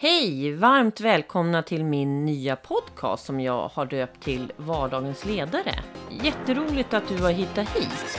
Hej! Varmt välkomna till min nya podcast som jag har döpt till Vardagens ledare. Jätteroligt att du har hittat hit.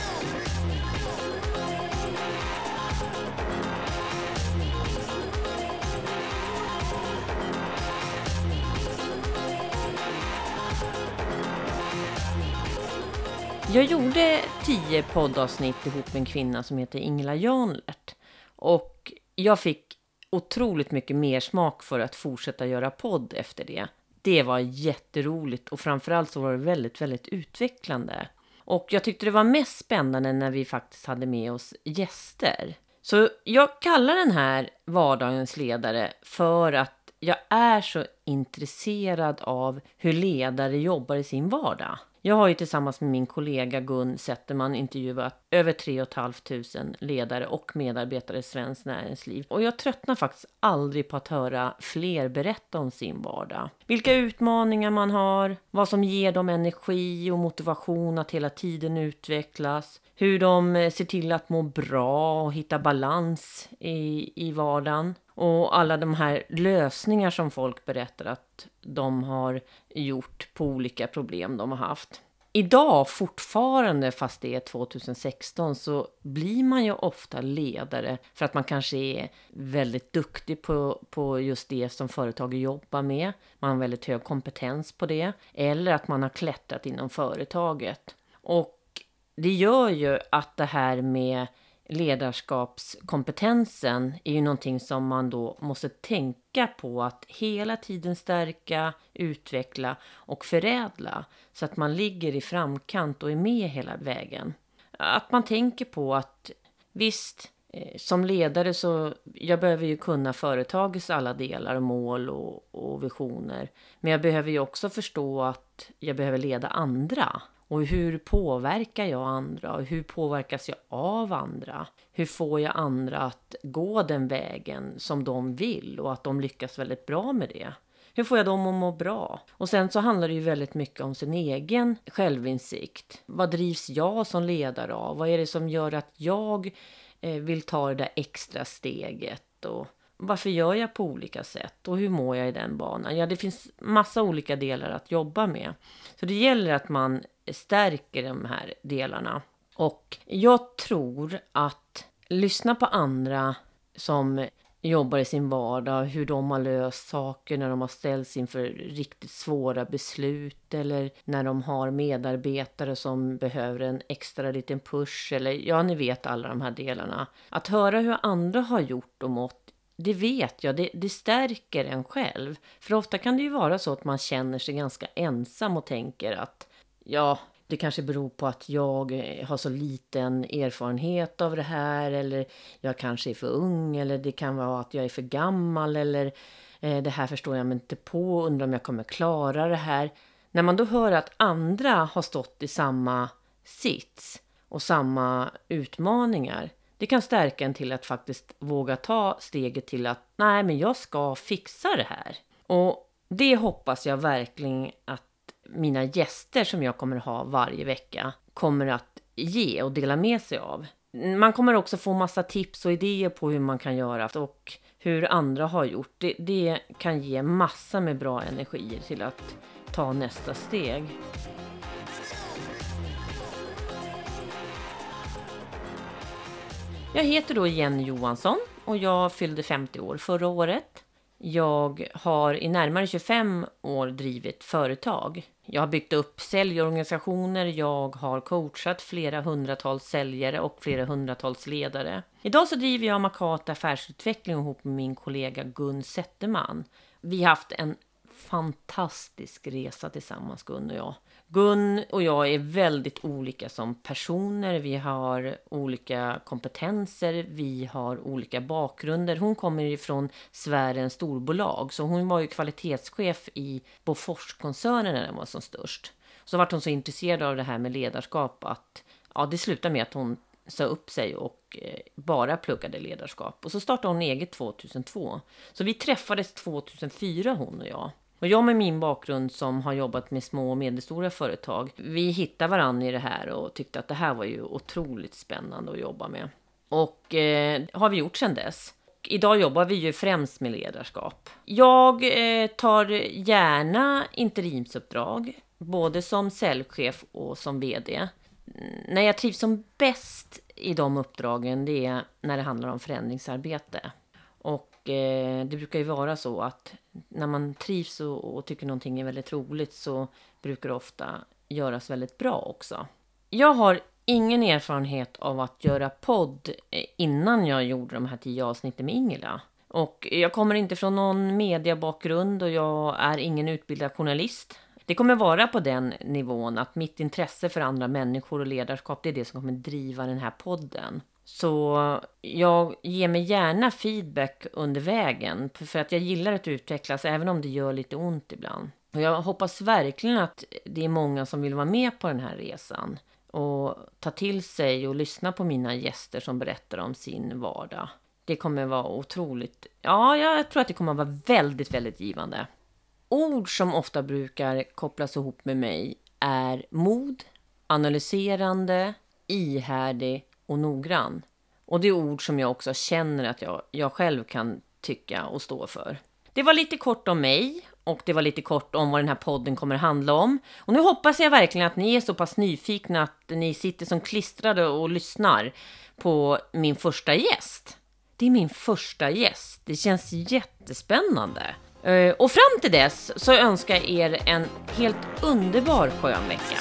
Jag gjorde tio poddavsnitt ihop med en kvinna som heter Ingela Janlert. Och jag fick otroligt mycket mer smak för att fortsätta göra podd efter det. Det var jätteroligt och framförallt så var det väldigt, väldigt utvecklande. Och jag tyckte det var mest spännande när vi faktiskt hade med oss gäster. Så jag kallar den här vardagens ledare för att jag är så intresserad av hur ledare jobbar i sin vardag. Jag har ju tillsammans med min kollega Gun Zetterman intervjuat över 3 500 ledare och medarbetare i svenskt näringsliv. Och jag tröttnar faktiskt aldrig på att höra fler berätta om sin vardag. Vilka utmaningar man har, vad som ger dem energi och motivation att hela tiden utvecklas, hur de ser till att må bra och hitta balans i, i vardagen. Och alla de här lösningar som folk berättar att de har gjort på olika problem de har haft. Idag fortfarande, fast det är 2016, så blir man ju ofta ledare för att man kanske är väldigt duktig på, på just det som företaget jobbar med. Man har väldigt hög kompetens på det. Eller att man har klättrat inom företaget. Och det gör ju att det här med ledarskapskompetensen är ju någonting som man då måste tänka på att hela tiden stärka, utveckla och förädla så att man ligger i framkant och är med hela vägen. Att man tänker på att visst, eh, som ledare så jag behöver ju kunna företagets alla delar, mål och, och visioner. Men jag behöver ju också förstå att jag behöver leda andra. Och hur påverkar jag andra? Och hur påverkas jag av andra? Hur får jag andra att gå den vägen som de vill och att de lyckas väldigt bra med det? Hur får jag dem att må bra? Och sen så handlar det ju väldigt mycket om sin egen självinsikt. Vad drivs jag som ledare av? Vad är det som gör att jag eh, vill ta det där extra steget? Och varför gör jag på olika sätt? Och hur mår jag i den banan? Ja, det finns massa olika delar att jobba med. Så det gäller att man stärker de här delarna. Och jag tror att lyssna på andra som jobbar i sin vardag, hur de har löst saker när de har ställts inför riktigt svåra beslut eller när de har medarbetare som behöver en extra liten push eller ja, ni vet alla de här delarna. Att höra hur andra har gjort och mått, det vet jag, det, det stärker en själv. För ofta kan det ju vara så att man känner sig ganska ensam och tänker att ja, det kanske beror på att jag eh, har så liten erfarenhet av det här eller jag kanske är för ung eller det kan vara att jag är för gammal eller eh, det här förstår jag mig inte på, undrar om jag kommer klara det här. När man då hör att andra har stått i samma sits och samma utmaningar, det kan stärka en till att faktiskt våga ta steget till att nej, men jag ska fixa det här. Och det hoppas jag verkligen att mina gäster som jag kommer ha varje vecka kommer att ge och dela med sig av. Man kommer också få massa tips och idéer på hur man kan göra och hur andra har gjort. Det, det kan ge massa med bra energier till att ta nästa steg. Jag heter då Jenny Johansson och jag fyllde 50 år förra året. Jag har i närmare 25 år drivit företag. Jag har byggt upp säljorganisationer, jag har coachat flera hundratals säljare och flera hundratals ledare. Idag så driver jag Makata affärsutveckling ihop med min kollega Gun Zetterman. Vi har haft en fantastisk resa tillsammans, Gun och jag. Gun och jag är väldigt olika som personer. Vi har olika kompetenser, vi har olika bakgrunder. Hon kommer ifrån sfären storbolag, så hon var ju kvalitetschef i Boforskoncernen när den var som störst. Så var hon så intresserad av det här med ledarskap att ja, det slutade med att hon sa upp sig och eh, bara pluggade ledarskap. Och så startade hon eget 2002. Så vi träffades 2004 hon och jag. Och jag med min bakgrund som har jobbat med små och medelstora företag, vi hittade varandra i det här och tyckte att det här var ju otroligt spännande att jobba med. Och eh, har vi gjort sedan dess. Idag jobbar vi ju främst med ledarskap. Jag eh, tar gärna interimsuppdrag, både som säljchef och som VD. När jag trivs som bäst i de uppdragen, det är när det handlar om förändringsarbete. Och eh, det brukar ju vara så att när man trivs och, och tycker någonting är väldigt roligt så brukar det ofta göras väldigt bra också. Jag har ingen erfarenhet av att göra podd eh, innan jag gjorde de här tio avsnitten med Ingela. Och jag kommer inte från någon mediebakgrund och jag är ingen utbildad journalist. Det kommer vara på den nivån att mitt intresse för andra människor och ledarskap, det är det som kommer driva den här podden. Så jag ger mig gärna feedback under vägen, för att jag gillar att utvecklas, även om det gör lite ont ibland. Och jag hoppas verkligen att det är många som vill vara med på den här resan och ta till sig och lyssna på mina gäster som berättar om sin vardag. Det kommer vara otroligt, ja, jag tror att det kommer vara väldigt, väldigt givande. Ord som ofta brukar kopplas ihop med mig är mod, analyserande, ihärdig och noggrann. Och det är ord som jag också känner att jag, jag själv kan tycka och stå för. Det var lite kort om mig och det var lite kort om vad den här podden kommer att handla om. Och nu hoppas jag verkligen att ni är så pass nyfikna att ni sitter som klistrade och lyssnar på min första gäst. Det är min första gäst. Det känns jättespännande. Eh, och fram till dess så önskar jag er en helt underbar skön vecka.